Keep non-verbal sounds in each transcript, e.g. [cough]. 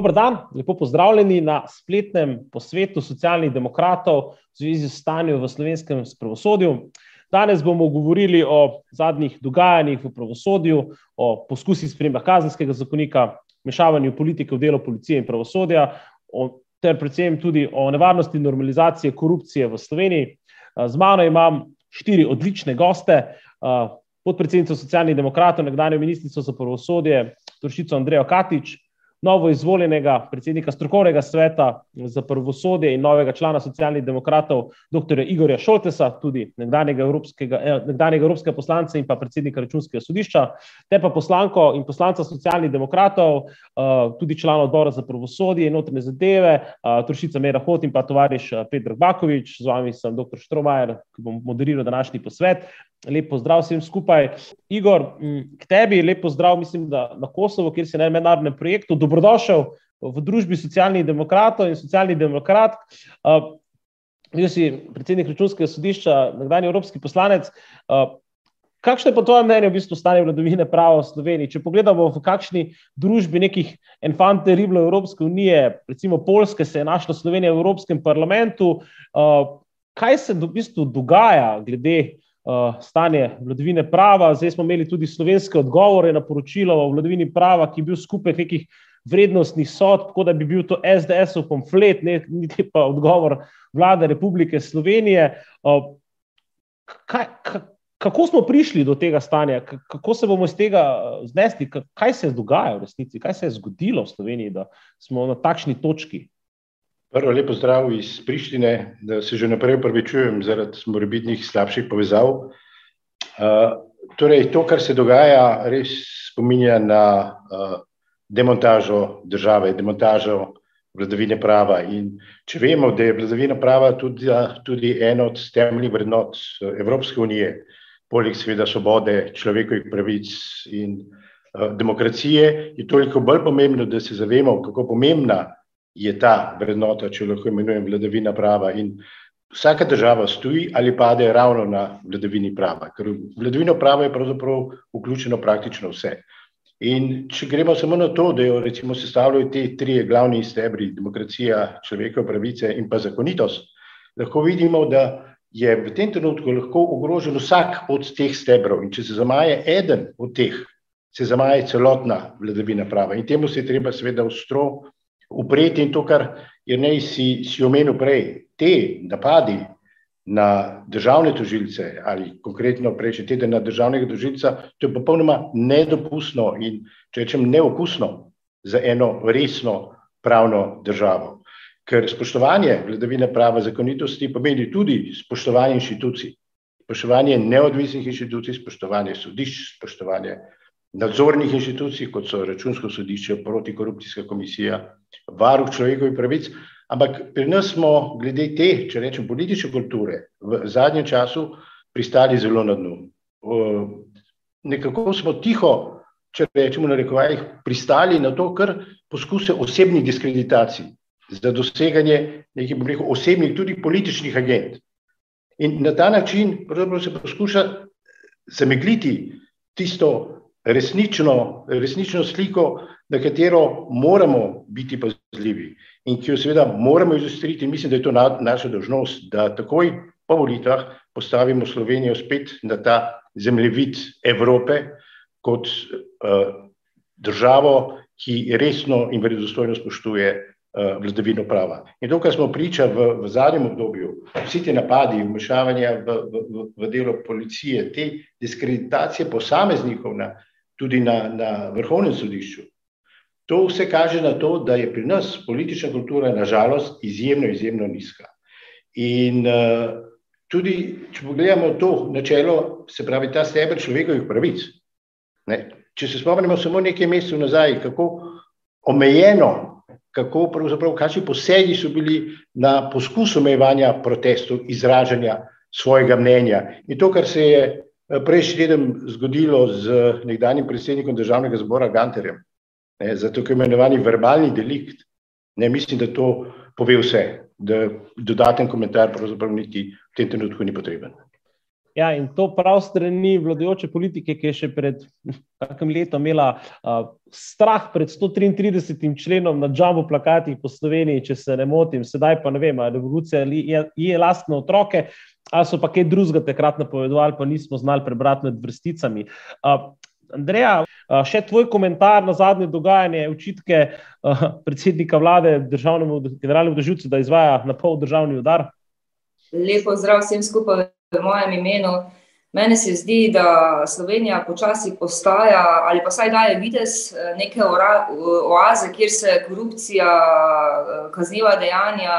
Dobro dan, lepo pozdravljeni na spletnem posvetu socialnih demokratov v zvezi s stanjem v slovenskem pravosodju. Danes bomo govorili o zadnjih dogajanjih v pravosodju, o poskusih spremembe kazenskega zakonika, mešavanju politike v delo policije in pravosodja, o, ter predvsem tudi o nevarnosti normalizacije korupcije v Sloveniji. Z mano imam štiri odlične goste, podpredsednico socialnih demokratov, nekdanjo ministrico za pravosodje, Toršico Andrejo Katič, novo izvoljenega predsednika strokovnega sveta za pravosodje in novega člana socialnih demokratov, dr. Igorja Šoltesa, tudi nekdanjega evropskega, eh, nekdanjega evropskega poslanca in pa predsednika računskega sodišča, te pa poslanko in poslanca socialnih demokratov, eh, tudi člana odbora za pravosodje in notrne zadeve, eh, Toršica Mera Hot in pa tovariš Petr Bakovič, z vami sem dr. Štromajer, ki bom moderiral današnji posvet. Lep pozdrav vsem skupaj. Igor, k tebi lep pozdrav, mislim, da na Kosovo, kjer si na mednarodnem projektu. Dobrodošel v družbi socialnih demokratov in socialnih demokrat. Bil si predsednik računskega sodišča, nekdanji evropski poslanec. Kakšno je po tvojem mnenju v bistvu stanje vladavine prava v Sloveniji? Če pogledamo, v kakšni družbi nekih enfant terrible Evropske unije, recimo Polske, se je našla Slovenija v Evropskem parlamentu, kaj se v bistvu dogaja glede uh, stanje vladavine prava. Zdaj smo imeli tudi slovenske odgovore na poročilo o vladavini prava, ki je bil skupek nekih vrednostnih sodb, kot da bi bil to SDS-ov pamflet, ne niti pa odgovor vlade Republike Slovenije. Uh, kaj, kako smo prišli do tega stanja, kako se bomo iz tega znesli, kaj se je dogajalo v resnici, kaj se je zgodilo v Sloveniji, da smo na takšni točki? Prvo lepo zdrav iz Prištine, da se že naprej upravičujem zaradi morebitnih slabših povezav. Uh, torej, to, kar se dogaja, res spominja na uh, demontažo države, demontažo vladavine prava. In če vemo, da je vladavina prava tudi, tudi ena od temeljnih vrednot Evropske unije, poleg seveda svobode, človekovih pravic in uh, demokracije, je toliko bolj pomembno, da se zavemo, kako pomembna je ta vrednota, če lahko imenujem vladavina prava. In vsaka država stoji ali pade ravno na vladavini prava, ker v vladavino prava je pravzaprav vključeno praktično vse. In če gremo samo na to, da jo recimo sestavljajo te tri glavni stebri, demokracija, človekove pravice in pa zakonitost, lahko vidimo, da je v tem trenutku lahko ogrožen vsak od teh stebrov. In če se zamaje eden od teh, se zamaje celotna vladavina prava. In temu se je treba seveda ostro upreti in to, kar je nej si, si omenil prej, te napadi na državne tožilce ali konkretno prejšnji teden na državnega tožilca, to je popolnoma nedopustno in, če rečem, neokusno za eno resno pravno državo. Ker spoštovanje vladavine prava zakonitosti pomeni tudi spoštovanje inštitucij, spoštovanje neodvisnih inštitucij, spoštovanje sodišč, spoštovanje nadzornih inštitucij, kot so računsko sodišče, protikorupcijska komisija, varuh človekovih pravic. Ampak pri nas smo, glede te, če rečem, politične kulture, v zadnjem času pristali zelo na dnu. Nekako smo tiho, če rečemo na rekovajih, pristali na to, kar poskuse osebnih diskreditacij za doseganje nekih, bom rekel, osebnih, tudi političnih agent. In na ta način se poskuša zamegliti tisto resnično, resnično sliko, na katero moramo biti pazljivi in ki jo seveda moramo izostriti. Mislim, da je to na, naša dožnost, da takoj po volitvah postavimo Slovenijo spet na ta zemljevid Evrope kot uh, državo, ki resno in vredostojno spoštuje uh, vladavino prava. In to, kar smo priča v, v zadnjem obdobju, vsi ti napadi, vmešavanja v, v, v delo policije, te diskreditacije posameznikov na tudi na, na vrhovnem sodišču. To vse kaže na to, da je pri nas politična kultura nažalost izjemno, izjemno nizka. In uh, tudi, če pogledamo to načelo, se pravi ta steber človekovih pravic, ne, če se spomnimo samo nekaj mesecev nazaj, kako omejeno, kako pravzaprav, kakšni posegi so bili na poskus omejevanja protestov, izražanja svojega mnenja. In to, kar se je prejšnji teden zgodilo z nekdanjim predsednikom državnega zbora Ganterjem, ne, za tako imenovani verbalni delikt. Ne, mislim, da to pove vse, da dodaten komentar pravzaprav niti v tem trenutku ni potreben. Ja, in to prav strani vladajoče politike, ki je še pred [laughs] kakim letom imela uh, strah pred 133. členom na džambu plakatih po Sloveniji, če se ne motim, sedaj pa ne vem, revolucija je, je lastne otroke, ali so pa kaj drugega takrat napovedovali, pa nismo znali prebrati med vrsticami. Uh, Andreja, še tvoj komentar na zadnje dogajanje, očitke uh, predsednika vlade, državnemu generalnemu državljancu, da izvaja na pol državni udar. Lepo zdrav vsem skupaj v mojem imenu. Meni se zdi, da Slovenija počasi postaja ali pa saj daje vides eh, neke oaze, kjer se korupcija, eh, kazniva dejanja,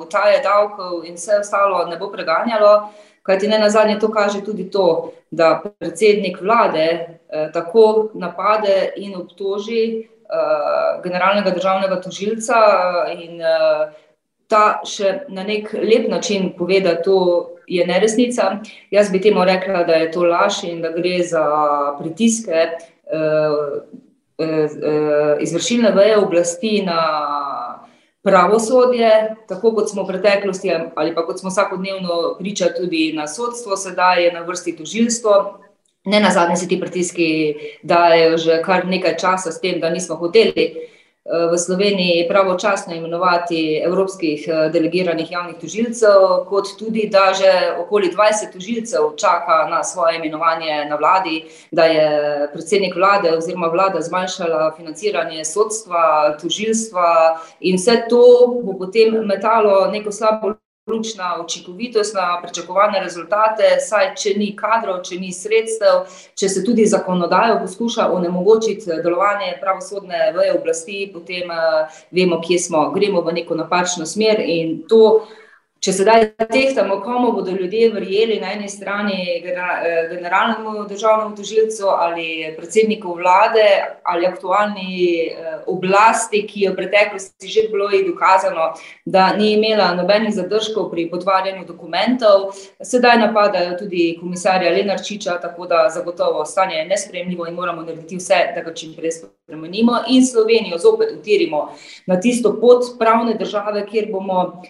utaje davkov in vse ostalo ne bo preganjalo. Kajti ne na zadnje to kaže tudi to, da predsednik vlade eh, tako napade in obtoži generalnega državnega tožilca in ta še na nek lep način pove, da to je neresnica. Jaz bi temu rekla, da je to laž in da gre za pritiske eh, eh, izvršilne veje oblasti na pravosodje, tako kot smo v preteklosti ali pa kot smo vsakodnevno priča tudi na sodstvo, sedaj je na vrsti tožilstvo. Ne na zadnje se ti pritiski dajo že kar nekaj časa s tem, da nismo hoteli v Sloveniji pravočasno imenovati evropskih eh, delegiranih javnih tožilcev, kot tudi, da že okoli 20 tožilcev čaka na svoje imenovanje na vladi, da je predsednik vlade oziroma vlada zmanjšala financiranje sodstva, tožilstva in vse to bo potem metalo neko slabo luč na učinkovitost, na pričakovane rezultate, saj če ni kadrov, če ni sredstev, če se tudi zakonodajo poskuša onemogočiti delovanje pravosodne veje oblasti, potem uh, vemo, kje smo, gremo v neko napačno smer in to. Če sedaj tehtamo, komu bodo ljudje verjeli na eni strani eh, generalnemu državnemu tožilcu ali predsedniku vlade ali aktualni eh, oblasti, ki je v preteklosti že bilo dokazano, da ni imela nobenih zadržkov pri potvarjanju dokumentov, sedaj napadajo tudi komisarja Lenarčiča, tako da zagotovo stanje je nespremljivo in moramo narediti vse, da ga čim prej spremenimo in Slovenijo zopet utirimo na tisto pot pravne države, kjer bomo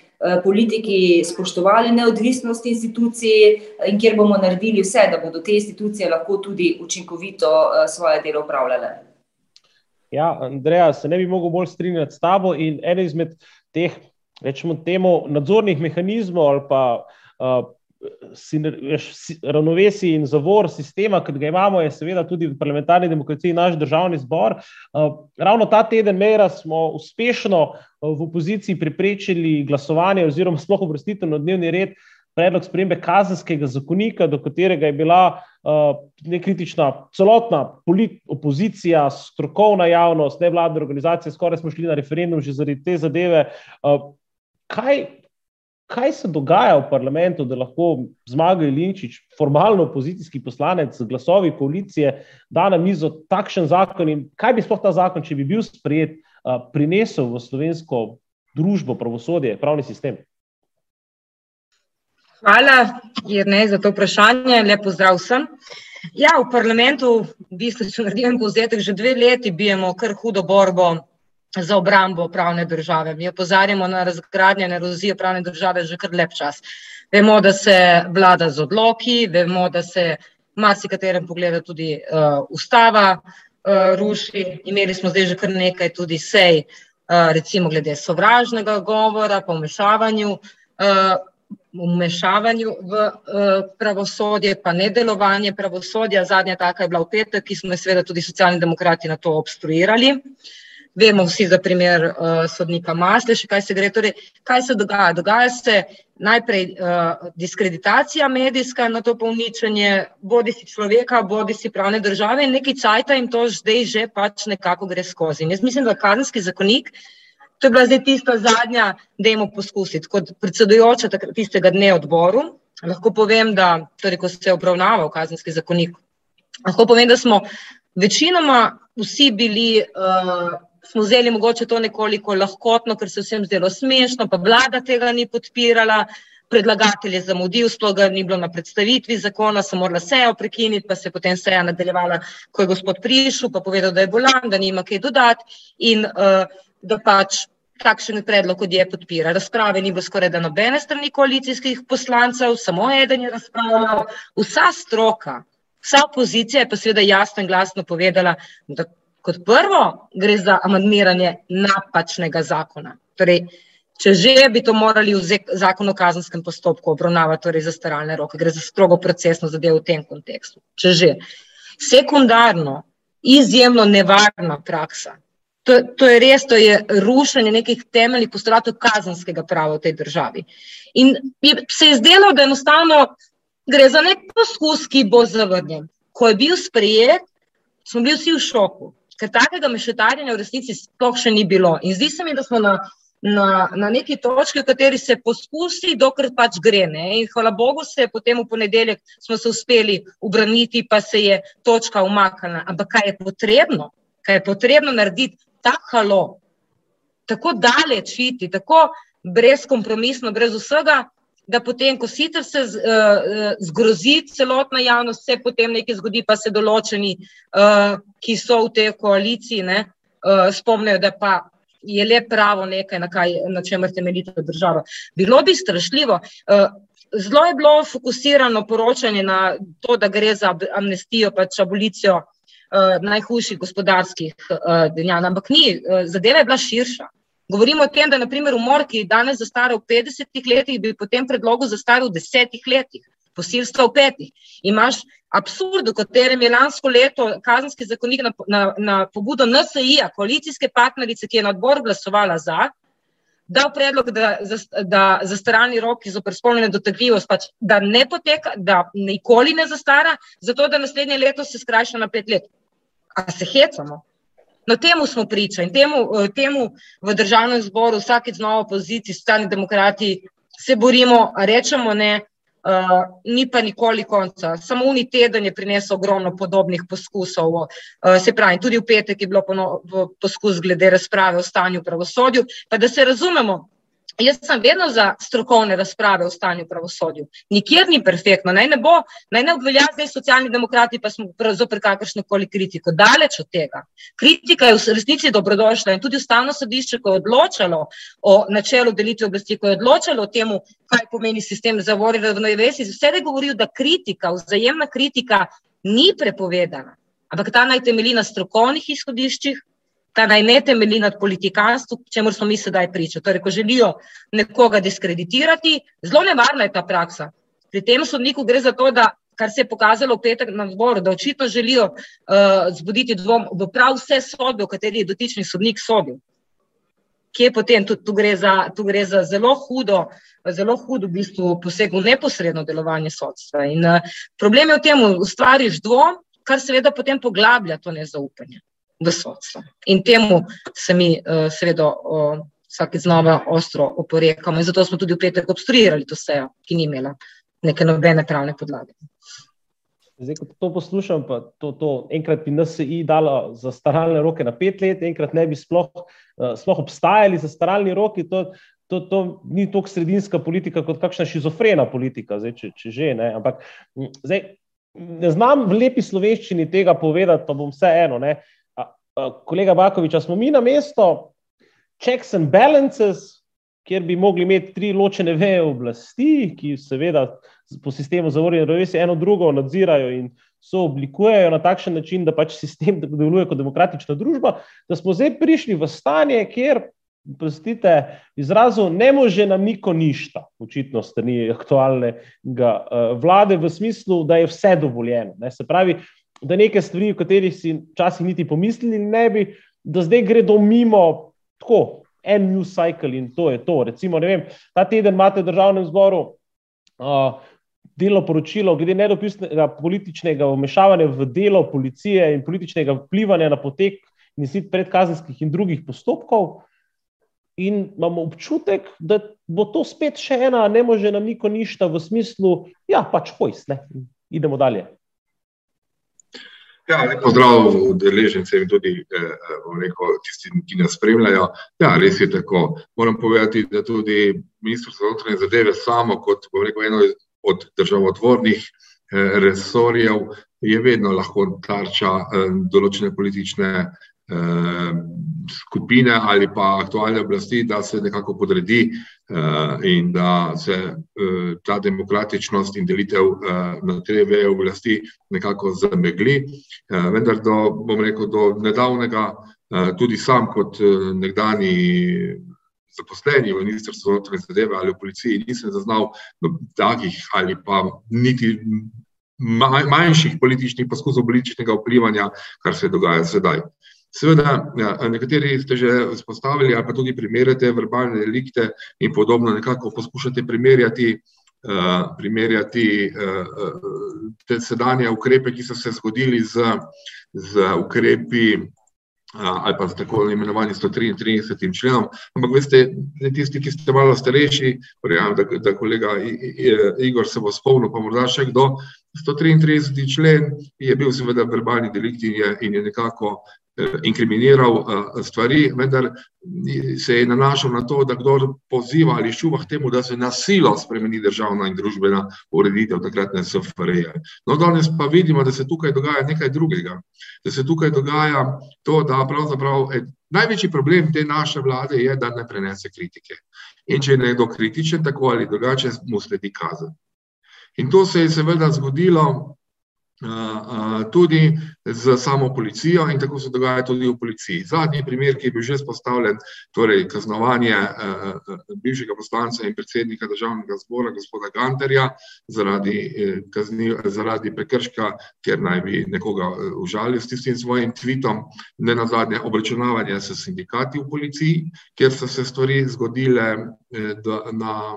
politiki spoštovali neodvisnost institucij in kjer bomo naredili vse, da bodo te institucije lahko tudi učinkovito eh, svoje delo upravljale. Ja, Andreja, se ne bi mogel bolj strinjati s tabo in eden izmed teh, rečemo, temu nadzornih mehanizmov ali pa uh, ravnovesij in zavor sistema, ki ga imamo, je seveda tudi v parlamentarni demokraciji naš državni zbor. Ravno ta teden, mera, smo uspešno v opoziciji preprečili glasovanje oziroma [laughs] sploh uvrstitev na dnevni red predlog spremembe kazenskega zakonika, do katerega je bila uh, nekritična celotna opozicija, strokovna javnost, nevladne organizacije, skoraj smo šli na referendum že zaradi te zadeve. Uh, kaj, kaj se dogaja v parlamentu, da lahko zmaga Ilinčič, formalno opozicijski poslanec z glasovi koalicije, da na mizo takšen zakon in kaj bi sploh ta zakon, če bi bil sprejet, prinesel v slovensko družbo, pravosodje, pravni sistem? Hvala, Jrnej, za to vprašanje. Lepo zdrav vsem. Ja, v parlamentu, v bistvu, če naredim povzetek, že dve leti bijemo kar hudo borbo za obrambo pravne države. Mi opozarjamo na razgradnje, na erozijo pravne države že kar lep čas. Vemo, da se vlada z odloki, vemo, da se v marsikaterem pogledu tudi uh, ustava uh, ruši. Imeli smo zdaj že kar nekaj tudi sej, uh, recimo glede sovražnega govora, pa vmešavanju. Uh, Vmešavanju v uh, pravosodje, pa ne delovanje pravosodja. Zadnja taka je bila v petek, ki smo seveda, tudi socialni demokrati na to obstruirali. Uh, Vemo vsi za primer uh, sodnika Masleša, kaj se gre. Torej, kaj se dogaja? Dogaja se najprej uh, diskreditacija medijska na to povničenje, bodi si človeka, bodi si pravne države in neki cajta in to zdaj že pač nekako gre skozi. In jaz mislim, da kazenski zakonik, to je bila zdaj tista zadnja, da jemo poskusiti. Kot predsedujoča tistega dne odboru, lahko povem, da torej, ko se je obravnaval kazenski zakonik, lahko povem, da smo večinoma vsi bili uh, smo vzeli mogoče to nekoliko lahkotno, ker se vsem zdelo smešno, pa vlada tega ni podpirala, predlagatelj je zamudil, sploh ga ni bilo na predstavitvi zakona, sem morala sejo prekiniti, pa se je potem seja nadaljevala, ko je gospod prišel, pa povedal, da je bolan, da nima kaj dodati in uh, da pač takšen predlog, kot je podpira. Razprave ni bilo skoraj da nobene strani koalicijskih poslancev, samo eden je razpravljal. Vsa stroka, vsa opozicija je pa seveda jasno in glasno povedala, da kot prvo gre za amandmiranje napačnega zakona. Torej, če že bi to morali v zakon o kazenskem postopku obravnavati, torej za staralne roke, gre za strogo procesno zadevo v tem kontekstu. Če že. Sekundarno, izjemno nevarna praksa, To, to je res, to je rušenje nekih temeljnih postulatov kazenskega prava v tej državi. In se je zdelo, da enostavno gre za nek poskus, ki bo zavrnjen. Ko je bil sprejet, smo bili vsi v šoku, ker takega mešetarjenja v resnici sploh še ni bilo. In zdi se mi, da smo na, na, na neki točki, v kateri se poskusi, dokler pač gre. Ne? In hvala Bogu, se je potem v ponedeljek smo se uspeli ubraniti, pa se je točka umaknila. Ampak kaj je potrebno? Kaj je potrebno narediti? tako halo, tako daleč iti, tako brezkompromisno, brez vsega, da potem, ko sicer se uh, zgrozi celotna javnost, se potem nekaj zgodi, pa se določeni, uh, ki so v tej koaliciji, ne, uh, spomnijo, da pa. Je le pravo nekaj, na, kaj, na čemer temeljita država. Bilo bi strašljivo. Zelo je bilo fokusirano poročanje na to, da gre za amnestijo, pač abolicijo uh, najhujših gospodarskih uh, dejanj. Ampak ni, uh, zadeva je bila širša. Govorimo o tem, da naprimer umor, ki danes zastara v 50 letih, bi po tem predlogu zastaral v 10 letih, posilstva v petih. Imaš absurd, v katerem je lansko leto kazenski zakonik na, na, na pobudo NSI-ja, koalicijske partnerice, ki je na odbor glasovala za, dal predlog, da, da zastaralni rok iz oprspolnjene dotakljivost pač, da ne poteka, da nikoli ne zastara, zato da naslednje leto se skrajša na pet let. A se hecamo? No, temu smo priča in temu, eh, temu v državnem zboru vsakeč znova opoziciji, stani demokrati se borimo, rečemo ne, uh, ni pa nikoli konca. Samo uni teden je prinesel ogromno podobnih poskusov. Uh, se pravi, tudi v petek je bilo poskus glede razprave o stanju v pravosodju. Pa da se razumemo, Jaz sem vedno za strokovne razprave o stanju v pravosodju. Nikjer ni perfektno, naj ne bo, naj ne obvelja zdaj socialni demokrati, pa smo zoper kakršno koli kritiko. Daleč od tega. Kritika je v resnici dobrodošla in tudi ustavno sodišče, ko je odločalo o načelu delitve oblasti, ko je odločalo o tem, kaj pomeni sistem zavori ravnovesja, vse je govoril, da kritika, vzajemna kritika ni prepovedana, ampak ta naj temelji na strokovnih izhodiščih, ta naj ne temelji nad politikanstvom, čemu smo mi sedaj priča. Torej, ko želijo nekoga diskreditirati, zelo nevarna je ta praksa. Pri tem sodniku gre za to, da, kar se je pokazalo v petek na zboru, da očitno želijo uh, zbuditi dvom v prav vse sodbe, v kateri je dotični sodnik sodil. Kje potem tu, tu, gre za, tu gre za zelo hudo, zelo hudo v bistvu poseg v neposredno delovanje sodstva. In uh, problem je v tem, ustvariš dvom, kar seveda potem poglablja to nezaupanje v sodstvo. In temu se mi, uh, seveda, uh, vsake znova ostro oporekamo. In zato smo tudi v petek obstruirali to sejo, ki ni imela neke nobene pravne podlage. Zdaj, ko to poslušam, pa to, to enkrat bi NSI dalo za staralne roke na pet let, enkrat ne bi sploh, uh, sploh obstajali za staralni roki. To, to, to ni tako sredinska politika, kot kakšna šizofrena politika, zdaj, če, če že ne. Ampak zdaj, ne znam v lepi slovenščini tega povedati, pa bom vseeno. Uh, kolega Bakovič, smo mi na mesto checks and balances, kjer bi mogli imeti tri ločene veje oblasti, ki seveda po sistemu zavorjenja ravnovesja eno drugo nadzirajo in so oblikujejo na takšen način, da pač sistem deluje kot demokratična družba, da smo zdaj prišli v stanje, kjer, prostite, izrazu ne može nam niko ništa, očitno strani aktualnega uh, vlade, v smislu, da je vse dovoljeno. Ne? Se pravi, da neke stvari, o katerih si včasih niti pomislili, ne bi, da zdaj gredo mimo tako, en news cycle in to je to. Recimo, vem, ta teden imate v državnem zboru uh, delo poročilo glede nedopustnega političnega vmešavanja v delo policije in političnega vplivanja na potek in sit predkazenskih in drugih postopkov. In imamo občutek, da bo to spet še ena, ne more nam niko ništa v smislu, ja, pač hojs, ne, idemo dalje. Ja, pozdrav udeležencem in tudi eh, rekel, tistim, ki nas spremljajo. Ja, res je tako. Moram povedati, da tudi Ministrstvo za notranje zadeve samo kot rekel, eno od državotvornih eh, resorjev je vedno lahko tarča eh, določene politične skupine ali pa aktualne oblasti, da se nekako podredi in da se ta demokratičnost in delitev na te veje oblasti nekako zamegli. Vendar do, bom rekel, do nedavnega tudi sam kot nekdani zaposleni v ministrstvu za notranje zadeve ali v policiji nisem zaznal takih ali pa niti manjših političnih poskusov političnega vplivanja, kar se dogaja sedaj. Seveda, ja, nekateri ste že izpostavili, ali pa tudi primerjate verbalne delikte in podobno, nekako poskušate primerjati, uh, primerjati uh, te sedanje ukrepe, ki so se zgodili z, z ukrepi ali pa z tako imenovanim 133. členom. Ampak, veste, tisti, ki ste malo starejši, verjamem, da, da kolega Igor se bo spomnil, pa morda še kdo. 133. člen je bil seveda verbalni delikt in je, in je nekako Eh, inkriminiral eh, stvari, vendar se je nanašal na to, da kdo poziva ali šuva k temu, da se nasilo spremeni državna in družbena ureditev takratne SFRJ. No, danes pa vidimo, da se tukaj dogaja nekaj drugega. Da se tukaj dogaja to, da pravzaprav največji problem te naše vlade je, da ne prenese kritike. In če je nekdo kritičen, tako ali drugače, mu sledi kazen. In to se je seveda zgodilo tudi z samo policijo in tako se dogaja tudi v policiji. Zadnji primer, ki je bil že spostavljen, torej kaznovanje bivšega poslanca in predsednika državnega zbora, gospoda Ganterja, zaradi, e, kazni, zaradi prekrška, ker naj bi nekoga e, užalil s tistim svojim tvitom, ne na zadnje obračunavanje s sindikati v policiji, kjer so se stvari zgodile e, na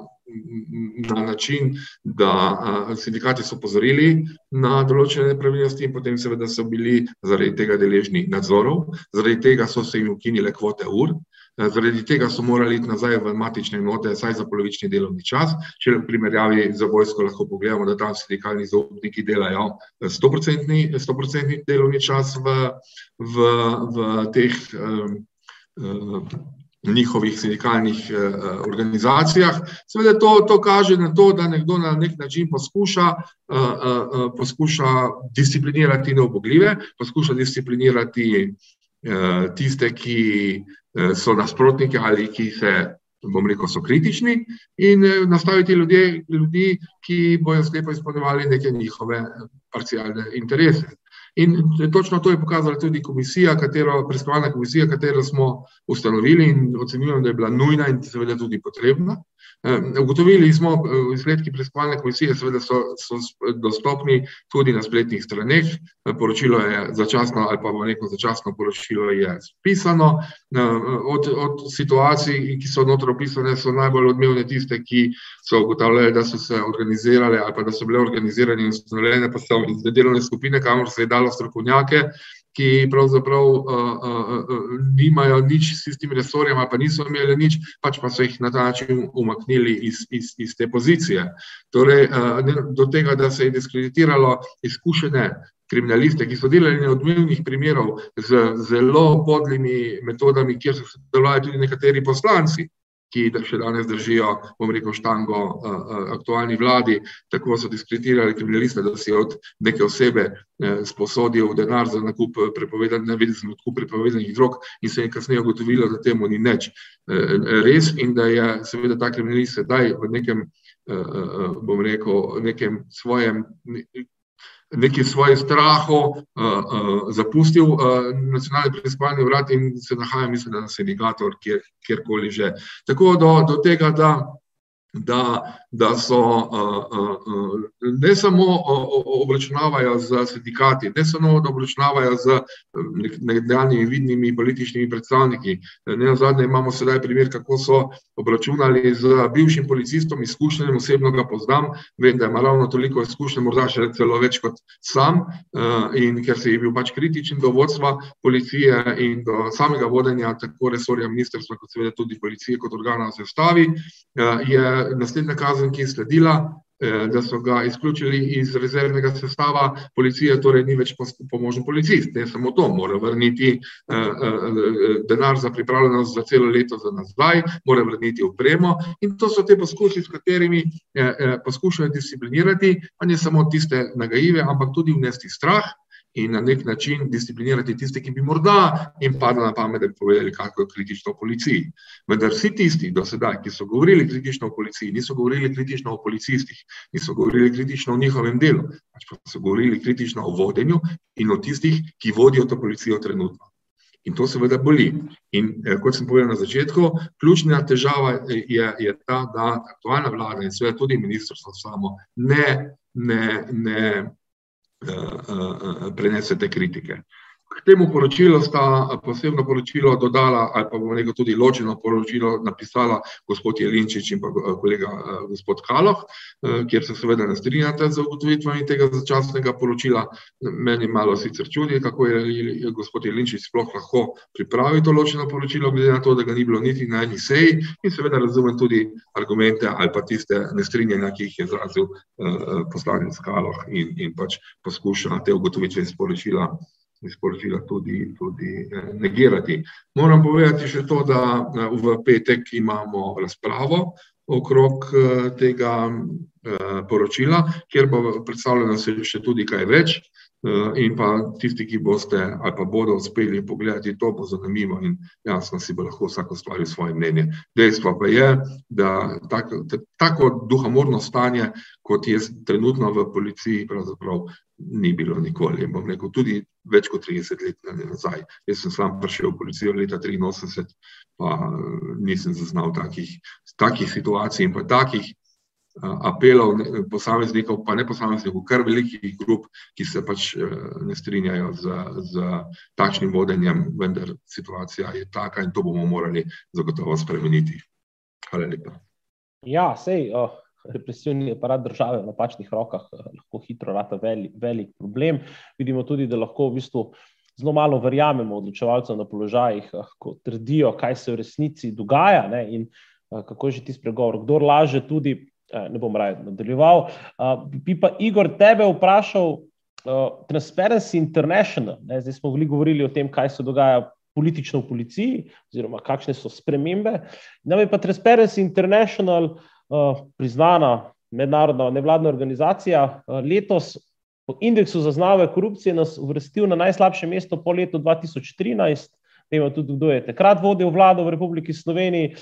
na način, da sindikati so pozorili na določene nepravilnosti in potem seveda so bili zaradi tega deležni nadzorov, zaradi tega so se jim ukinile kvote ur, zaradi tega so morali iti nazaj v matične note, saj za polovični delovni čas, če v primerjavi za vojsko lahko pogledamo, da tam sindikalni zaupniki delajo 100% delovni čas v, v, v teh um, um, njihovih sindikalnih eh, organizacijah. Seveda to, to kaže na to, da nekdo na nek način poskuša, eh, eh, poskuša disciplinirati neobogljive, poskuša disciplinirati tiste, ki so nasprotniki ali ki se, bom rekel, so kritični in nastaviti ljudje, ljudi, ki bojo slepo izpolnjevali neke njihove parcialne interese. In točno to je pokazala tudi komisija, katero, preiskovalna komisija, katero smo ustanovili in ocenjujemo, da je bila nujna in seveda tudi potrebna. Ugotovili smo, eh, izsledki preiskovalne komisije seveda so, so dostopni tudi na spletnih straneh. Poročilo je začasno ali pa neko začasno poročilo je spisano. Od, od situacij, ki so notro opisane, so najbolj odmevne tiste, ki so ugotavljali, da so se organizirale ali pa da so bile organizirane in ustanovljene iz delovne skupine, kamor se je dalo strokovnjake, ki pravzaprav uh, uh, uh, nimajo nič s tistim resorjem, pa niso imeli nič, pač pa so jih na ta način umaknili iz, iz, iz te pozicije. Torej, uh, do tega, da se je diskreditiralo izkušene kriminaliste, ki so delali na odmevnih primerov z zelo podlimi metodami, kjer so sodelovali tudi nekateri poslanci ki še danes držijo, bom rekel, štango uh, aktualni vladi. Tako so diskreditirali kriminaliste, da si od neke osebe uh, sposodil denar za nakup prepovedanih, prepovedanih drog in se je kasneje ugotovilo, da temu ni nič uh, res in da je seveda ta kriminalist sedaj v nekem, uh, bom rekel, nekem svojem neki svoj strahu uh, uh, zapustil uh, nacionalni preiskovalni urad in se nahaja, mislim, da na sindikator, kjer, kjerkoli že. Tako do, do tega, da da, da so ne samo obračunavajo z sindikati, ne samo da obračunavajo z nekdanjimi vidnimi političnimi predstavniki. Ne na zadnje imamo sedaj primer, kako so obračunali z bivšim policistom, izkušenim, osebno ga poznam, vem, da ima ravno toliko izkušnje, morda še celo več kot sam in ker se je bil pač kritičen do vodstva policije in do samega vodenja tako resorja ministrstva, kot seveda tudi policije kot organa v sestavi, je naslednja kazen, ki je sledila, eh, da so ga izključili iz rezervnega sestava policije, torej ni več pomožen policist. Ne samo to, mora vrniti eh, eh, denar za pripravljenost za celo leto za nazaj, mora vrniti upremo in to so te poskusi, s katerimi poskušajo disciplinirati, pa ne samo tiste nagajive, ampak tudi vnesti strah in na nek način disciplinirati tiste, ki bi morda jim padlo na pamet, da bi povedali, kako je kritično v policiji. Vendar vsi tisti do sedaj, ki so govorili kritično o policiji, niso govorili kritično o policistih, niso govorili kritično o njihovem delu, pač pa so govorili kritično o vodenju in o tistih, ki vodijo to policijo trenutno. In to seveda boli. In eh, kot sem povedal na začetku, ključna težava je, je ta, da aktualna vlada in seveda tudi ministrstvo samo ne, ne, ne Eh, eh, eh, prenese te kritike. K temu poročilu sta posebno poročilo dodala, ali pa bomo rekel tudi ločeno poročilo napisala gospod Jelinčič in pa kolega gospod Kaloh, kjer se seveda ne strinjate z ugotovitvami tega začasnega poročila. Meni malo sicer čudi, kako je gospod Jelinčič sploh lahko pripravil to ločeno poročilo, glede na to, da ga ni bilo niti na eni seji in seveda razumem tudi argumente ali pa tiste nestrinjanja, ki jih je izrazil poslanec Kaloh in, in pač poskuša te ugotovitve iz poročila sporočila tudi, tudi eh, negirati. Moram povedati še to, da eh, v petek imamo razpravo okrog eh, tega poročila, kjer bo predstavljeno še tudi kaj več. In pa tisti, ki boste ali pa bodo uspeli pogledati, to bo zanimivo in jasno si bo lahko vsako stvari svoje mnenje. Dejstvo pa je, da tako, tako duhamorno stanje, kot je trenutno v policiji, pravzaprav ni bilo nikoli. Bom rekel, tudi več kot 30 let nazaj. Jaz sem sam prišel v policijo leta 83, pa nisem zaznal takih, takih situacij in pa takih apelov posameznikov, pa ne posameznikov, kar velikih grup, ki se pač ne strinjajo z, z takšnim vodenjem, vendar situacija je taka in to bomo morali zagotovo spremeniti. Hvala lepa. Ja, sej, oh, represivni aparat države v napačnih rokah eh, lahko hitro rata velik, velik problem. Vidimo tudi, da lahko v bistvu zelo malo verjamemo odločevalcem na položajih, eh, ko trdijo, kaj se v resnici dogaja ne, in eh, kako je že ti spregovor. Kdor laže, tudi ne bom raje nadaljeval. Bi pa Igor tebe vprašal, Transparency International, ne, zdaj smo veliko govorili o tem, kaj se dogaja. Politično v policiji, oziroma kakšne so spremembe. Nam je pa Transparency International Eh, priznana mednarodna nevladna organizacija, eh, letos po indeksu zaznave korupcije nas uvrstil na najslabše mesto po letu 2013. Vemo tudi, kdo je takrat vodil vlado v Republiki Sloveniji.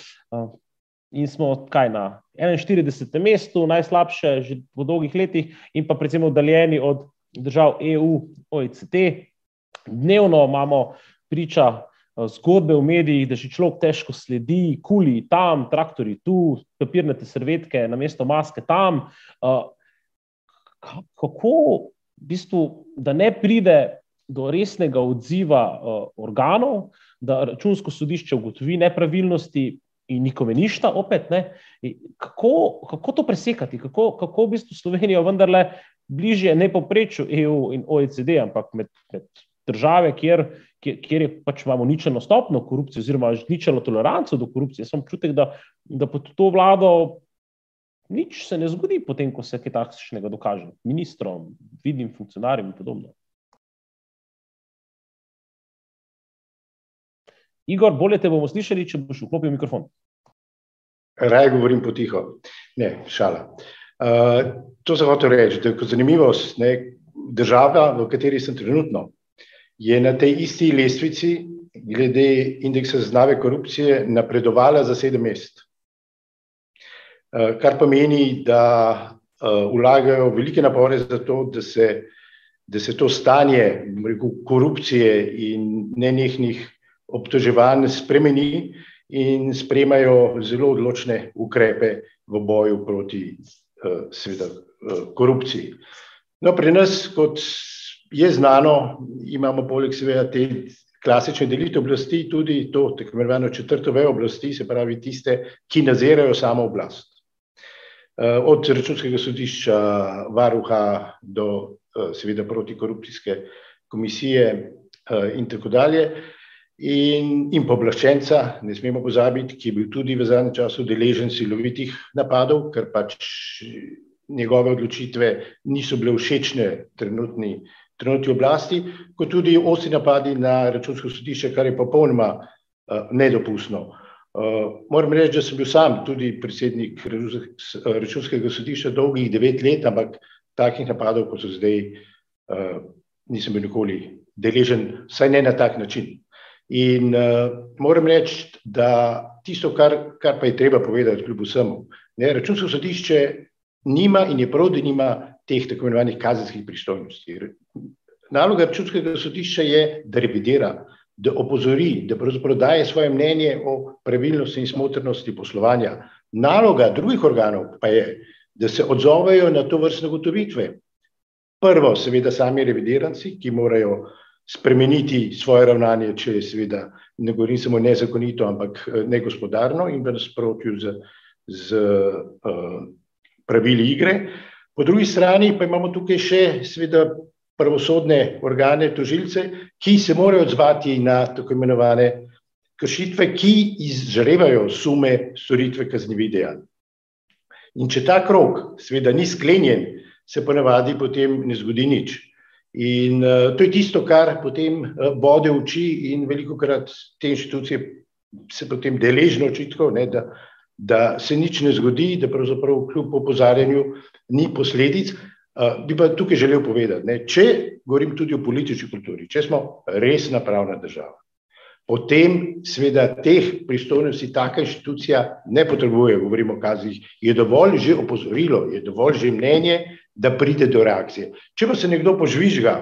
In smo kaj na 41. mestu, najslabše že v dolgih letih, in pa predvsem oddaljeni od držav EU, OECD. Dnevno imamo priča Eh, zgodbe v medijih, da si človek težko sledi, kuli tam, traktori tu, papirnate servetke na mesto maske tam. Eh, kako, v bistvu, da ne pride do resnega odziva eh, organov, da računsko sodišče ugotovi nepravilnosti in nikome ništa, opet ne. Kako, kako to presekati, kako, kako v bistvu Slovenijo vendarle bližje ne poprečju EU in OECD, ampak med, med države, kjer kjer, kjer je pač imamo ničelno stopno korupcije, oziroma ničelno toleranco do korupcije. Jaz sem občutek, da, da pod to vlado nič se ne zgodi, potem ko se kaj takšnega dokaže, ministrom, vidnim funkcionarjem in podobno. Igor, bolje te bomo slišali, če boš vklopil mikrofon. Raje govorim potiho. Ne, šala. Uh, to sem hotel reči, da je zanimivost, ne, država, v kateri sem trenutno, je na tej isti lestvici, glede indeksa zaznave korupcije, napredovala za sedem mest. Eh, kar pomeni, da eh, vlagajo velike napore za to, da se, da se to stanje rekel, korupcije in nenehnih obtoževanj spremeni in spremajo zelo odločne ukrepe v boju proti eh, sveda, korupciji. No, pri nas, kot je znano, imamo poleg seveda te klasične delitve oblasti tudi to tako imenovano četrto vejo oblasti, se pravi tiste, ki nadzirajo samo oblast. Eh, od računskega sodišča, varuha do eh, seveda protikorupcijske komisije eh, in tako dalje. In, in poblaščenca, ne smemo pozabiti, ki je bil tudi v zadnjem času deležen silovitih napadov, ker pač njegove odločitve niso bile všečne trenutni trenutni oblasti, kot tudi ostri napadi na računsko sodišče, kar je popolnoma uh, nedopustno. Uh, moram reči, da sem bil sam tudi predsednik računskega sodišča dolgih devet let, ampak takih napadov, kot so zdaj, uh, nisem bil nikoli deležen, vsaj ne na tak način. In uh, moram reči, da tisto, kar, kar pa je treba povedati, kljub vsemu, ne, računsko sodišče nima in je prav, da nima teh tako imenovanih kazenskih pristojnosti. Naloga računskega sodišča je, da revidira, da opozori, da pravzaprav daje svoje mnenje o pravilnosti in smotrnosti poslovanja. Naloga drugih organov pa je, da se odzovejo na to vrstne gotovitve. Prvo, seveda, sami revidiranci, ki morajo spremeniti svoje ravnanje, če je seveda, ne govorim samo nezakonito, ampak eh, negospodarno in v nasprotju z, z uh, pravili igre. Po drugi strani pa imamo tukaj še seveda pravosodne organe, tožilce, ki se morajo odzvati na tako imenovane kršitve, ki izžarevajo sume storitve kaznjivih dejanj. In če ta krok seveda ni sklenjen, se ponavadi potem ne zgodi nič. In uh, to je tisto, kar potem uh, bode oči, in veliko krat te inštitucije se potem deležno očitkov, ne, da, da se nič ne zgodi, da pravzaprav kljub opozarjanju ni posledic. Uh, bi pa tukaj želel povedati, ne, če govorim tudi o politični kulturi, če smo resna pravna država, potem seveda teh pristojnosti taka inštitucija ne potrebuje, govorimo o kazih, je dovolj že opozorilo, je dovolj že mnenje, da pride do reakcije. Če pa se nekdo požvižga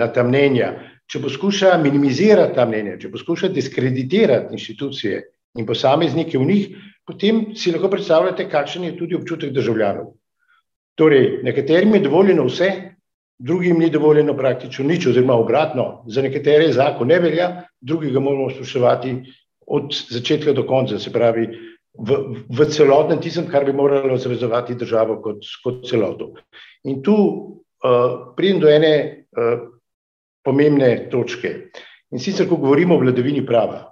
na ta mnenja, če poskuša minimizirati ta mnenja, če poskuša diskreditirati inštitucije in posameznike v njih, potem si lahko predstavljate, kakšen je tudi občutek državljanov. Torej, nekaterim je dovoljeno vse, drugim ni dovoljeno praktično nič, oziroma obratno, za nekatere zakon ne velja, drugi ga moramo spoštovati od začetka do konca, se pravi, v, v celotnem tistem, kar bi moralo zvezovati državo kot, kot celoto. In tu uh, pridem do ene uh, pomembne točke. In sicer, ko govorimo o vladavini prava.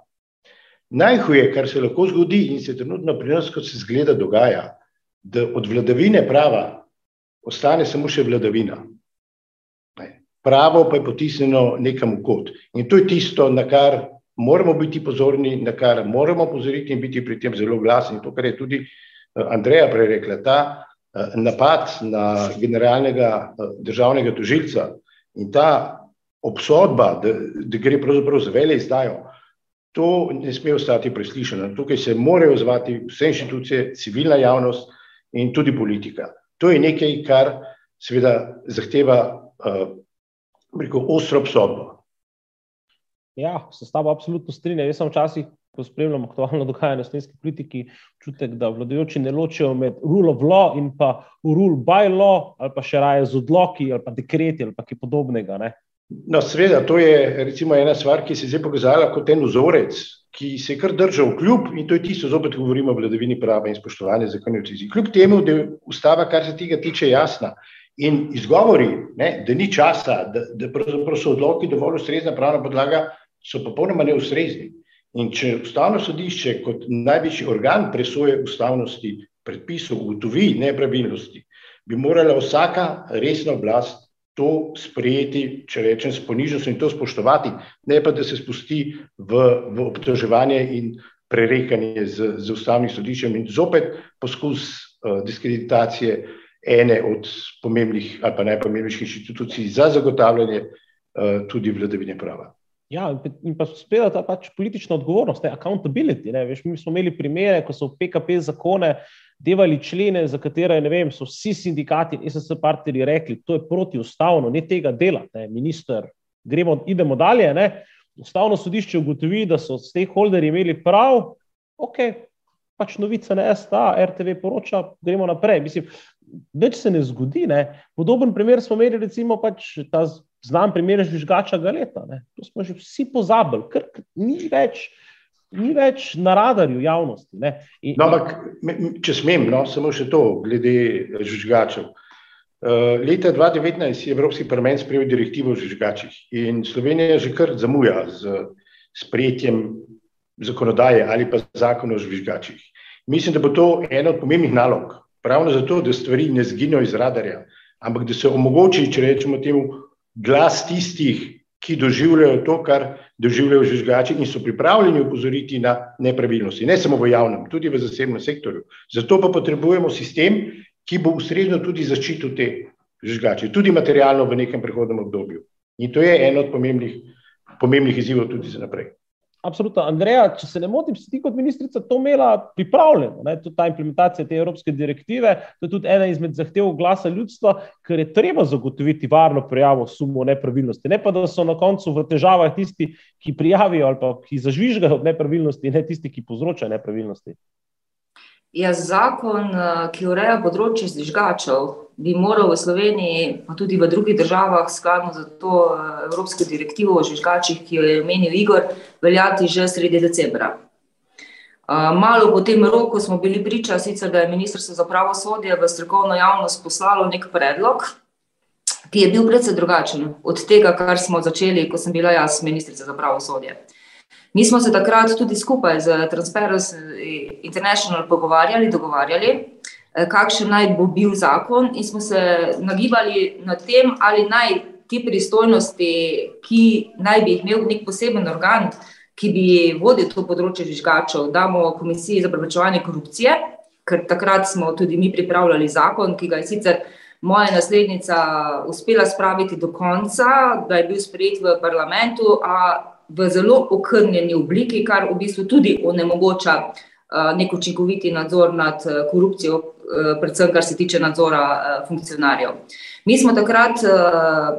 Najhuje, kar se lahko zgodi in se trenutno pri nas, kot se zgleda, dogaja, da od vladavine prava ostane samo še vladavina. Pravo pa je potisnjeno nekam v kot. In to je tisto, na kar moramo biti pozorni, na kar moramo pozoriti in biti pri tem zelo glasni. To, kar je tudi eh, Andreja prej rekla, ta eh, napad na generalnega eh, državnega tožilca in ta obsodba, da, da gre pravzaprav za vele izdajo, to ne sme ostati preslišano. Tukaj se morajo zvati vse inštitucije, civilna javnost in tudi politika. To je nekaj, kar seveda zahteva uh, rekel, ostro obsodbo. Ja, se s tabo absolutno strinjam. Jaz sem včasih, ko spremljam aktualno dogajanje v slovenski politiki, čutek, da vladajoči ne ločijo med rule of law in pa rule by law, ali pa še raje z odloki, ali pa dekreti, ali pa kaj podobnega. Ne? No, seveda, to je recimo ena stvar, ki se je zdaj pokazala kot en vzorec, ki se je kar držal kljub in to je tisto, zopet govorimo o vladavini prava in spoštovanju zakonov. Kljub temu, da je ustava, kar se tega tiče, jasna. In izgovori, ne, da ni časa, da, da so odloki dovolj ustrezna pravna podlaga, so popolnoma neustrezni. In če ustavno sodišče kot največji organ presoje ustavnosti predpisov ugotovi nepravilnosti, bi morala vsaka resna oblast to sprejeti, če rečem, s ponižnostjo in to spoštovati, ne pa da se spusti v, v obtoževanje in prerekanje z, z ustavnim sodiščem in zopet poskus uh, diskreditacije ene od pomembnih ali pa najpomembnejših inštitucij za zagotavljanje uh, tudi vladavine prava. Ja, in pa spet ta pač politična odgovornost, ne, accountability. Ne, veš, mi smo imeli primere, ko so v PKP zakone devali člene, za katere vem, so vsi sindikati in SSR partnerji rekli, to je protiustavno, ne tega delati, minister. Gremo, idemo dalje. Ne. Ustavno sodišče ugotovi, da so stakeholderji imeli prav, ok, pač novica na STA, RTV poroča, gremo naprej. Mislim, več se ne zgodi. Ne. Podoben primer smo imeli, recimo, pač ta znan primer žvižgača Galeta. Ne. To smo že vsi pozabili, ker ni več. Ni več na radarju javnosti. In, no, ampak, če smem, no, samo še to, glede žvižgačev. Uh, leta 2019 je Evropski parlament sprejel direktivo o žvižgačih in Slovenija že kar zamuja z sprejetjem zakonodaje ali pa zakona o žvižgačih. Mislim, da bo to ena od pomembnih nalog Pravno zato, da stvari ne zginejo iz radarja, ampak da se omogoči, če rečemo temu, glas tistih, ki doživljajo to, kar doživljajo žvižgači in so pripravljeni upozoriti na nepravilnosti, ne samo v javnem, tudi v zasebnem sektorju. Zato pa potrebujemo sistem, ki bo ustrezno tudi zaščitil te žvižgače, tudi materialno v nekem prehodnem obdobju. In to je en od pomembnih, pomembnih izzivov tudi za naprej. Absolutno. Andreja, če se ne motim, si ti kot ministrica to imela pripravljeno. Ne? Tudi ta implementacija te evropske direktive, to je tudi ena izmed zahtev glasa ljudstva, ker je treba zagotoviti varno prijavo sumo nepravilnosti. Ne pa, da so na koncu v težavah tisti, ki prijavijo ali pa ki zažvižgajo nepravilnosti, ne tisti, ki povzročajo nepravilnosti. Ja, zakon, eh, ki ureja področje zvižgačev, bi moral v Sloveniji, pa tudi v drugih državah, skladno z to eh, Evropsko direktivo o žvižgačih, ki jo je omenil Igor, veljati že sredi decembra. Eh, malo po tem roku smo bili priča, sicer da je Ministrstvo za pravosodje v strokovno javnost poslalo nek predlog, ki je bil predvsej drugačen od tega, kar smo začeli, ko sem bila jaz ministrica za pravosodje. Mi smo se takrat tudi skupaj z Transparency International pogovarjali, dogovarjali, eh, kakšen naj bo bil zakon, in smo se nagibali na tem, ali naj ti pristojnosti, ki naj bi jih imel nek poseben organ, ki bi vodil to področje žvižgačev, damo Komisiji za preprečevanje korupcije, ker takrat smo tudi mi pripravljali zakon, ki ga je sicer. Moja naslednica uspela spraviti do konca, da je bil sprejet v parlamentu, a v zelo okrnjeni obliki, kar v bistvu tudi onemogoča eh, nek učinkoviti nadzor nad eh, korupcijo, eh, predvsem kar se tiče nadzora funkcionarjev. Mi smo takrat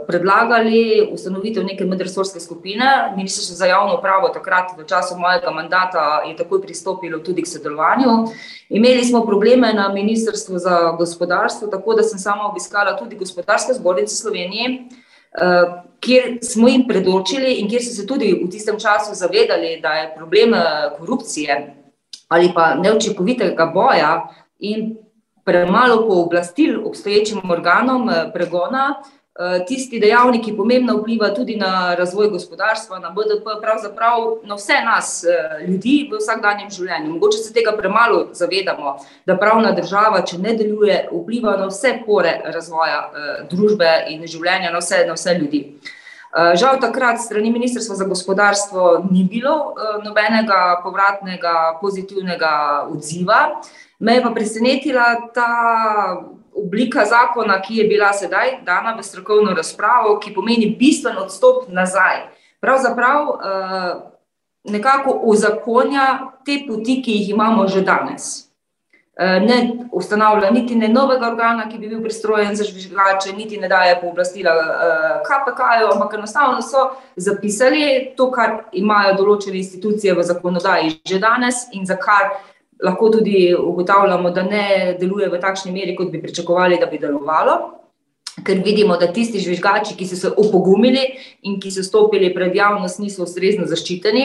predlagali ustanovitev neke medresorske skupine, Ministrstvo za javno upravo takrat v času mojega mandata je takoj pristopilo tudi k sodelovanju. Imeli smo probleme na Ministrstvu za gospodarstvo, tako da sem sama obiskala tudi gospodarske zbornice Slovenije, kjer smo jim predočili in kjer so se tudi v tistem času zavedali, da je problem eh, korupcije ali pa neučinkovitega boja in premalo pooblastil obstoječim organom eh, pregona, Eh, tisti dejavnik, ki pomembno vpliva tudi na razvoj gospodarstva, na BDP, pravzaprav na vse nas, eh, ljudi v vsakdanjem življenju. Mogoče se tega premalo zavedamo, da pravna država, če ne deluje, vpliva na vse pore razvoja eh, družbe in življenja, na vse, na vse ljudi. Žal takrat strani Ministrstva za gospodarstvo ni bilo nobenega povratnega pozitivnega odziva. Me je pa presenetila ta oblika zakona, ki je bila sedaj dana v strokovno razpravo, ki pomeni bistven odstop nazaj. Pravzaprav uh, nekako uzakonja te poti, ki jih imamo že danes. Uh, ne ustanavlja niti ne novega organa, ki bi bil pristrojen za žvižgače, niti ne daje pooblastila eh, KPK-ju, ampak enostavno so zapisali to, kar imajo določene institucije v zakonodaji že danes in za kar lahko tudi ugotavljamo, da ne deluje v takšni meri, kot bi pričakovali, da bi delovalo. Ker vidimo, da tisti žvižgači, ki so se opogumili in ki so stopili pred javnost, niso ustrezno zaščiteni.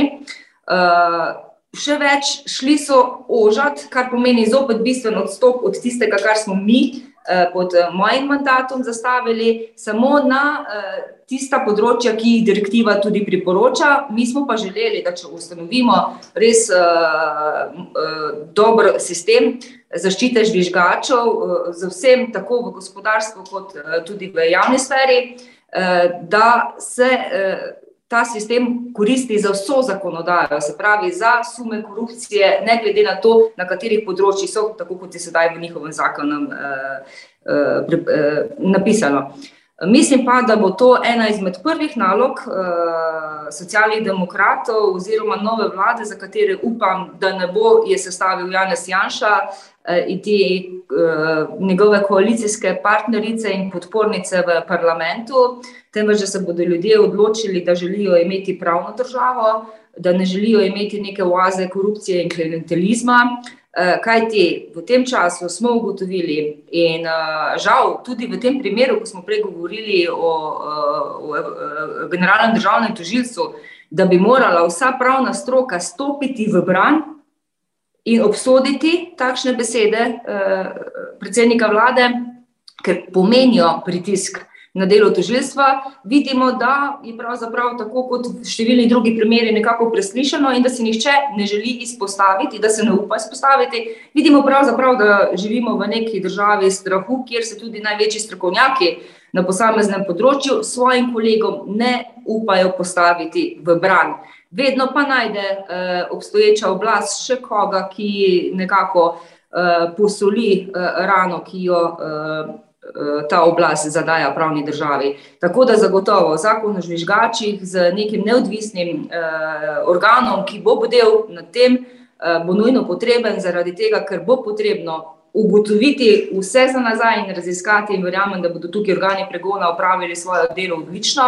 Uh, še več, šli so ožati, kar pomeni zopet bistven odstop od tistega, kar smo mi uh, pod uh, mojim mandatom zastavili, samo na uh, tista področja, ki jih direktiva tudi priporoča. Mi smo pa želeli, da če ustanovimo res dober sistem zaščite žvižgačev, uh, z vsem, tako v gospodarstvu, kot tudi v javni sferi, da se. Ta sistem koristi za vso zakonodajo, se pravi za sume korupcije, ne glede na to, na katerih področjih so, tako kot je sedaj v njihovem zakonu eh, eh, napisano. Eh, Mislim pa, da bo to ena izmed prvih nalog uh, socialnih demokratov oziroma nove vlade, za katere upam, da ne bo je sestavil Janez Janša uh, in te uh, njegove koalicijske partnerice in podpornice v parlamentu, temveč da se bodo ljudje odločili, da želijo imeti pravno državo, da ne želijo imeti neke oaze korupcije in klientelizma. Eh, Kaj ti v tem času smo ugotovili, in žal tudi v tem primeru, ko smo prej govorili o, o, o generalnem državnem tožilstvu, da bi morala vsa pravna stroka stopiti v bran in obsoditi takšne besede uh, predsednika vlade, ker pomenijo pritisk na delo tožilstva, vidimo, da je pravzaprav tako kot številni drugi primeri nekako preslišano in da se nihče ne želi izpostaviti, da se ne upa izpostaviti. Vidimo pravzaprav, da živimo v neki državi strahu, kjer se tudi največji strokovnjaki na posameznem področju svojim kolegom ne upajo postaviti v bran. Vedno pa najde eh, obstoječa oblast še koga, ki nekako eh, posoli eh, rano, ki jo eh, ta oblast zadaja pravni državi. Tako da zagotovo zakon o žvižgačih z nekim neodvisnim organom, ki bo bodel nad tem, bo nujno potreben zaradi tega, ker bo potrebno ugotoviti vse za nazaj in raziskati in verjamem, da bodo tukaj organi pregona upravili svoje delo odlično,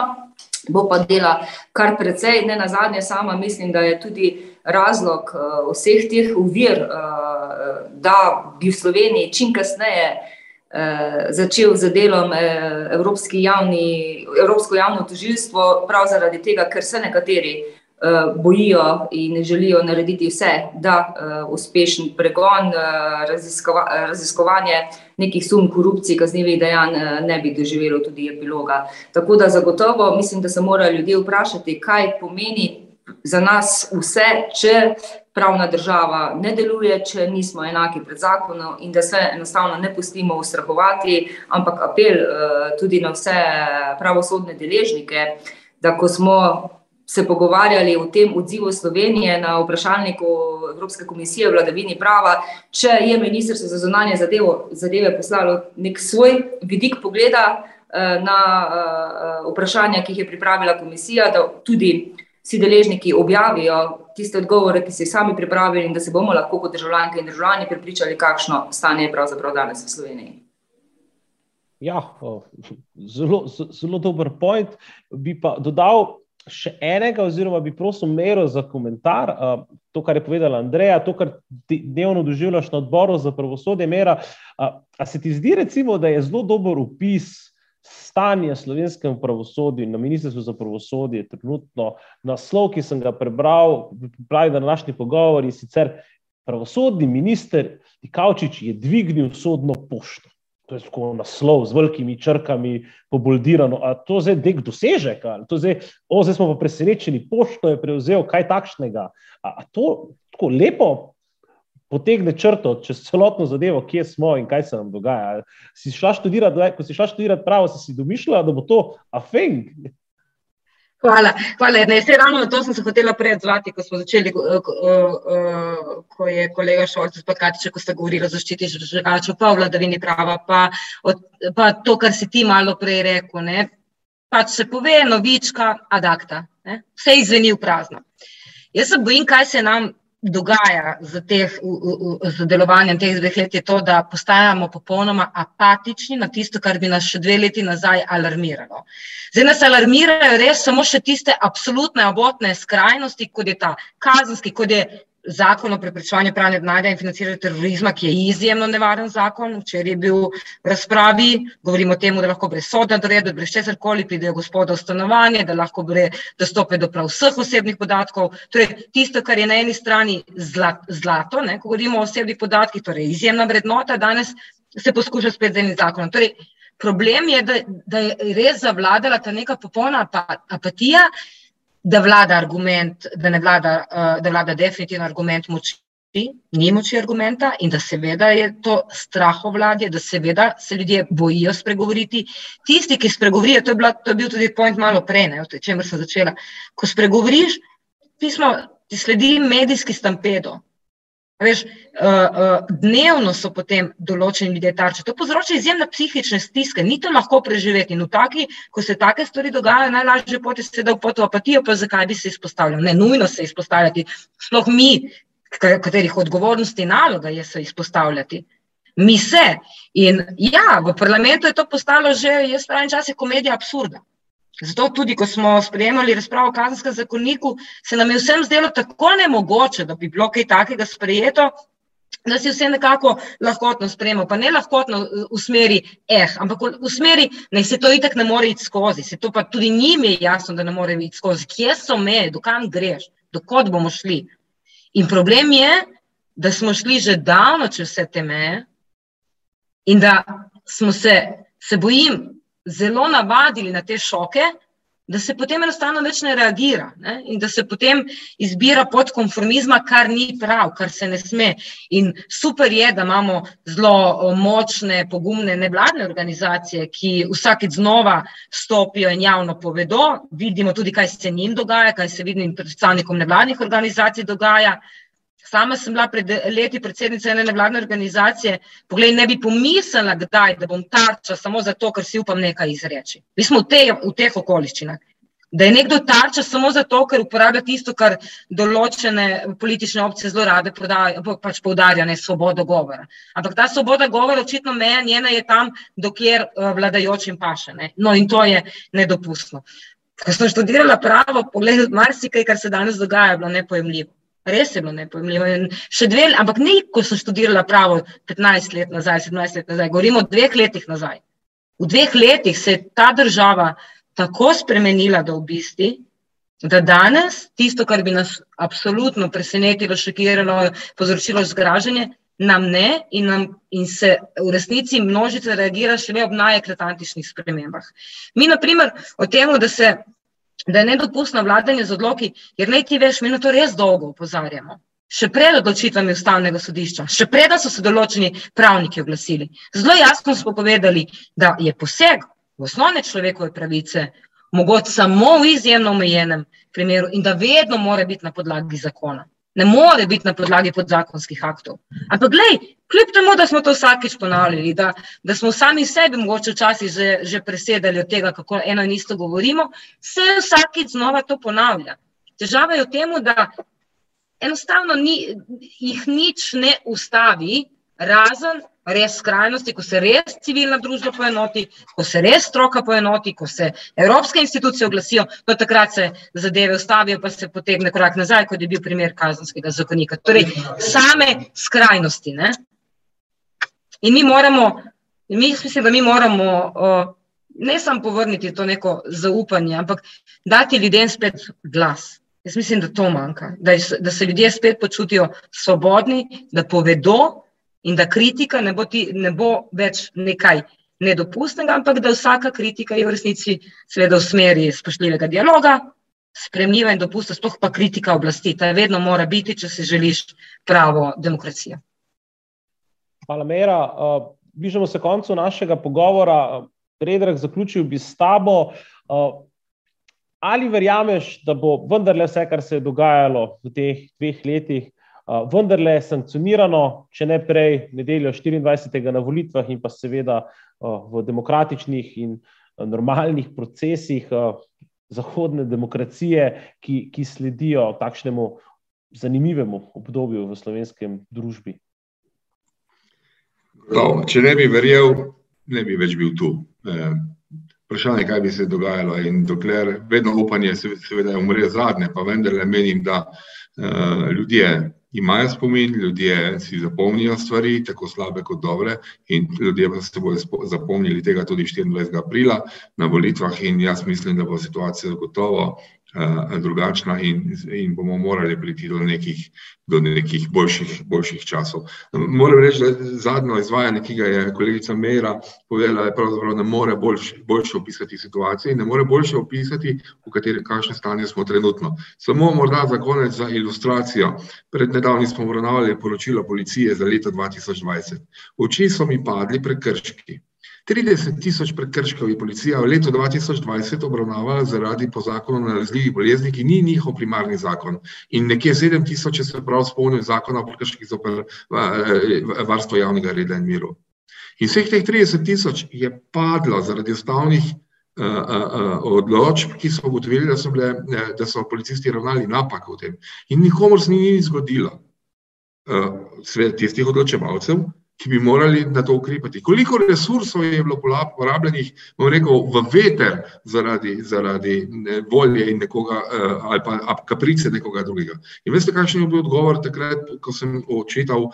bo pa dela kar precej, ne na zadnje sama mislim, da je tudi razlog uh, vseh teh uvir, uh, da bi v Sloveniji čim kasneje uh, začel z delom uh, Evropski javni, Evropsko javno tožilstvo, prav zaradi tega, ker se nekateri Eh, bojijo in želijo narediti vse, da uh, uspešen pregon, uh, raziskova, raziskovanje nekih sum korupcij, kaznjivih dejanj ne bi doživelo tudi epiloga. Tako da zagotovo mislim, da se morajo ljudje vprašati, kaj pomeni za nas vse, če pravna država ne deluje, če nismo enaki pred zakonom in da se enostavno ne pustimo ustrahovati, ampak apel tudi na vse pravosodne deležnike, da ko smo se pogovarjali o tem odzivu Slovenije na vprašalniku Evropske komisije o vladavini prava, če je ministrstvo za zunanje zadeve poslalo nek svoj vidik pogleda eh, na eh, vprašanja, ki jih je pripravila komisija, da tudi vsi deležniki objavijo tiste odgovore, ki so jih sami pripravili in da se bomo lahko kot državljanke in državljani pripričali, kakšno stanje je pravzaprav danes v Sloveniji. Ja, zelo, zelo dober point. Bi pa dodal, še enega, oziroma bi prosil Mero za komentar. Uh, to, kar je povedala Andreja, to, kar dnevno doživljaš na odboru za pravosodje, Mera. Uh, a se ti zdi, recimo, da je zelo dober upis stanja slovenskega pravosodja in na ministrstvu za pravosodje, trenutno naslov, ki sem ga prebral, pravi, da na našni pogovori sicer pravosodni minister Dikavčič je dvignil sodno pošto to je tako naslov z velikimi črkami, poboldirano. A to zdaj nek dosežek, ali to zdaj, o, zdaj smo pa presenečeni, pošto je prevzel kaj takšnega. A, a to tako lepo potegne črto čez celotno zadevo, kje smo in kaj se nam dogaja. Si šla študirati, ko si šla študirati pravo, si si domišljala, da bo to afeng. Hvala. Hvala. Ne, se ravno na to sem se hotela prej odzvati, ko smo začeli, ko, ko, ko je kolega Šolc spakati, ko ste govorili o zaščiti žrgačev, pa o vladavini prava, pa, od, pa to, kar si ti malo prej rekel. Ne. Pač se pove novička ad acta. Ne. Vse izveni v prazno. Jaz se bojim, kaj se nam dogaja z, teh, z delovanjem teh dveh let, je to, da postajamo popolnoma apatični na tisto, kar bi nas še dve leti nazaj alarmiralo. Zdaj nas alarmirajo res samo še tiste absolutne obotne skrajnosti, kot je ta kazenski, kot je zakon o preprečevanju pranja denarja in financiranju terorizma, ki je izjemno nevaren zakon. Včeraj je bil v razpravi, govorimo o tem, da lahko brez soda doredo, brez česar koli pridejo gospoda v stanovanje, da lahko brez dostope do prav vseh osebnih podatkov. Torej, tisto, kar je na eni strani zlato, ne, ko govorimo o osebnih podatkih, torej izjemna vrednota, danes se poskuša spet z enim zakonom. Torej, problem je, da, da je res zavladala ta neka popolna apatija da vlada argument, da ne vlada, uh, da vlada definitivno argument moči, ni moči argumenta in da seveda je to straho vladje, da seveda se ljudje bojijo spregovoriti. Tisti, ki spregovorijo, to je, bila, to je bil tudi point malo prej, ne, o čemer sem začela. Ko spregovoriš, pismo, ti sledi medijski stampedo. Veš, uh, uh, dnevno so potem določeni ljudje tarče. To povzroča izjemne psihične stiske, ni to lahko preživeti. In v taki, ko se take stvari dogajajo, najlažje poti se da v potopatijo, pa zakaj bi se izpostavljal. Ne, nujno se izpostavljati. Sploh mi, katerih odgovornosti in naloga je se izpostavljati. Mi se. In ja, v parlamentu je to postalo že, jaz pravim, čas je komedija absurda. Zato tudi, ko smo sprejemali razpravo o kazenskem zakoniku, se nam je vsem zdelo tako nemogoče, da bi bilo kaj takega sprejeto, da si vse nekako lahkotno sprejemo. Pa ne lahkotno v smeri, eh, ampak v smeri, da se to itak ne more iti skozi. Se to pa tudi njim je jasno, da ne more iti skozi. Kje so meje, dokam greš, dokot bomo šli. In problem je, da smo šli že davno čez vse te meje in da smo se, se bojim, zelo navadili na te šoke, da se potem enostavno več ne reagira ne? in da se potem izbira pod konformizma, kar ni prav, kar se ne sme. In super je, da imamo zelo močne, pogumne nevladne organizacije, ki vsakeč znova stopijo in javno povedo. Vidimo tudi, kaj se njim dogaja, kaj se vidim predstavnikom nevladnih organizacij dogaja. Sama sem bila pred leti predsednica ene nevladne organizacije. Poglej, ne bi pomislila, kdaj, da bom tarča samo zato, ker si upam nekaj izreči. Mi smo v, te, v teh okoliščinah. Da je nekdo tarča samo zato, ker uporablja tisto, kar določene politične opcije zelo rade pač poudarja, ne svobodo govora. Ampak ta svoboda govora, očitno meja njena je tam, dokler uh, vladajočim paše. Ne? No in to je nedopustno. Ko sem študirala pravo, pogledaj, marsikaj, kar se danes dogaja, je bilo nepojemljivo. Res je bilo nepojemljivo. Še dve, ampak ne, ko sem študirala pravo 15 let nazaj, 17 let nazaj, govorimo o dveh letih nazaj. V dveh letih se je ta država tako spremenila, da v bistvu, da danes tisto, kar bi nas absolutno presenetilo, šokiralo, povzročilo zgražanje, nam ne in, nam, in se v resnici množica reagira šele ob najeklatantičnih spremembah. Mi, na primer, o tem, da se. Da je nedopustno vladanje z odloki, jer naj ti veš, mi na to res dolgo upozarjamo. Še pred odločitvami ustavnega sodišča, še pred, da so se določeni pravniki oglasili. Zelo jasno smo povedali, da je poseg v osnovne človekove pravice, mogoče samo v izjemno omejenem primeru in da vedno mora biti na podlagi zakona. Ne more biti na podlagi podzakonskih aktov. Ampak, glej, kljub temu, da smo to vsakič ponavljali, da, da smo sami sebi mogoče včasih že, že presedali od tega, kako eno in isto govorimo, se vsakič znova to ponavlja. Težava je v tem, da enostavno ni, jih nič ne ustavi, razen res skrajnosti, ko se res civilna družba poenoti, ko se res stroka poenoti, ko se evropske institucije oglasijo, do takrat se zadeve ustavijo, pa se potegne korak nazaj, kot je bil primer kazanskega zakonika. Torej, same skrajnosti. Ne? In mi moramo, mi mislim, da mi moramo uh, ne samo povrniti to neko zaupanje, ampak dati ljudem spet glas. Jaz mislim, da to manjka, da, da se ljudje spet počutijo svobodni, da povedo, in da kritika ne bo, ti, ne bo več nekaj nedopustnega, ampak da vsaka kritika je v resnici seveda v smeri spoštljivega dialoga, spremljiva in dopusta, sploh pa kritika oblasti. Ta vedno mora biti, če si želiš pravo demokracijo. Hvala, Mera. Uh, bližamo se koncu našega pogovora. Predrag, zaključil bi s tabo. Uh, ali verjameš, da bo vendarle vse, kar se je dogajalo v teh dveh letih, vendarle sankcionirano, če ne prej, nedeljo 24. na volitvah in pa seveda v demokratičnih in normalnih procesih zahodne demokracije, ki, ki sledijo takšnemu zanimivemu obdobju v slovenskem družbi. No, če ne bi verjel, ne bi več bil tu. E, vprašanje, kaj bi se dogajalo. In dokler vedno upanje, seveda, umre zadnje, pa vendarle menim, da uh, ljudje imajo spomin, ljudje si zapomnijo stvari, tako slabe kot dobre, in ljudje pa se bodo zapomnili tega tudi 24. aprila na volitvah. In jaz mislim, da bo situacija zagotovo drugačna in, in bomo morali priti do nekih, do nekih boljših, boljših časov. Moram reči, da zadnjo izvajanje, ki ga je kolegica Mera povedala, je pravzaprav ne more boljše, boljše opisati situacijo in ne more boljše opisati, v kateri, kakšne stanje smo trenutno. Samo morda za konec, za ilustracijo. Pred nedavnim smo obravnavali poročilo policije za leto 2020. Oči so mi padli prekrški. 30 tisoč prekrškov je policija v letu 2020 obravnavala zaradi po zakonu o nalezljivih boleznih, ki ni njihov primarni zakon. In nekje 7 tisoč, če se prav spomnim, zakona o prekrških za varstvo javnega reda in miru. In vseh teh 30 tisoč je padlo zaradi ustavnih uh, uh, odločb, ki so ugotovili, da so, bile, da so policisti ravnali napak v tem. In nikomor se ni nič zgodilo. Uh, svet tistih odločevalcev, ki bi morali na to ukrepati. Koliko resursov je bilo porabljenih, rekel, v veter zaradi, zaradi volje in nekoga eh, ali pa kaprice nekoga drugega. In veste, kakšen je bil odgovor takrat, ko sem očital uh,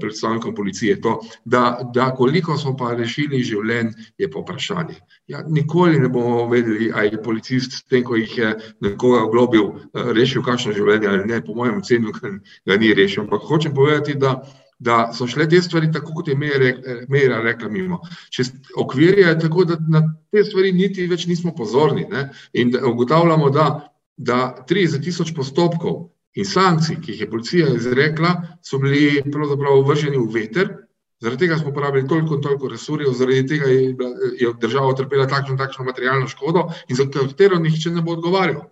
predstavnikom policije, to, da, da koliko smo pa rešili življenj, je pa vprašanje. Ja, nikoli ne bomo vedeli, ali je policist, tem, ko jih je nekoga oglobil, uh, rešil kakšno življenje ali ne, po mojem ocenu, ga ni rešil. Ampak hočem povedati, da da so šle te stvari tako, kot je Meira rekla mimo. Če okvir je tako, da na te stvari niti več nismo pozorni ne? in da ugotavljamo, da, da 30 tisoč postopkov in sankcij, ki jih je policija izrekla, so bili pravzaprav vrženi v veter, zaradi tega smo porabili toliko in toliko resurjev, zaradi tega je, je država utrpela takšno in takšno materialno škodo in za katero nihče ne bo odgovarjal.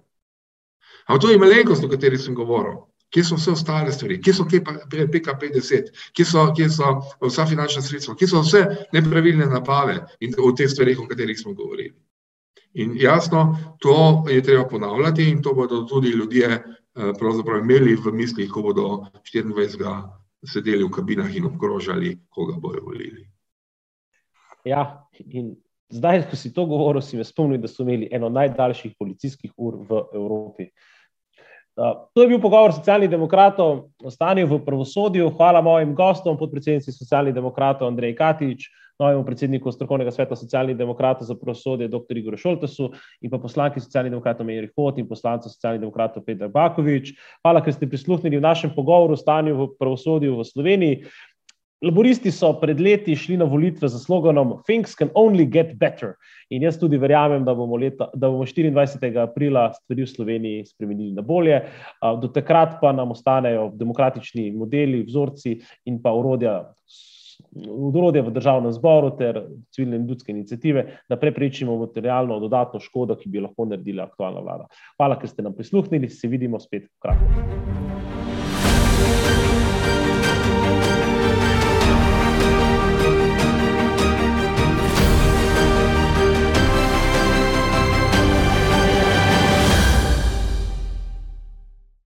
Ampak to je malenkost, o kateri sem govoril. Kje so vse ostale stvari, kje so PKP-10, kje, kje so vsa finančna sredstva, kje so vse nepravilne napave in o teh stvarih, o katerih smo govorili. In jasno, to je treba ponavljati in to bodo tudi ljudje eh, imeli v mislih, ko bodo 24. sedeli v kabinah in obkrožali, koga bojo volili. Ja, in zdaj, ko si to govoril, si me spomnil, da so imeli eno najdaljših policijskih ur v Evropi. To je bil pogovor socialnih demokratov o stanju v pravosodju. Hvala mojim gostom, podpredsednici socialnih demokratov Andrej Katič, novemu predsedniku strokovnega sveta socialnih demokratov za pravosodje dr. Igor Šoltesu in pa poslanki socialnih demokratov Mejri Hot in poslancu socialnih demokratov Petra Bakovič. Hvala, ker ste prisluhnili v našem pogovoru o stanju v pravosodju v Sloveniji. Laboristi so pred leti šli na volitve z sloganom Things can only get better. In jaz tudi verjamem, da bomo, leta, da bomo 24. aprila stvari v Sloveniji spremenili na bolje. Do takrat pa nam ostanejo demokratični modeli, vzorci in pa urodja. Urodje v državnem zboru ter civilne in ljudske inicijative, da preprečimo materialno dodatno škodo, ki bi lahko naredila aktualna vlada. Hvala, ker ste nam prisluhnili, se vidimo spet v kratkem.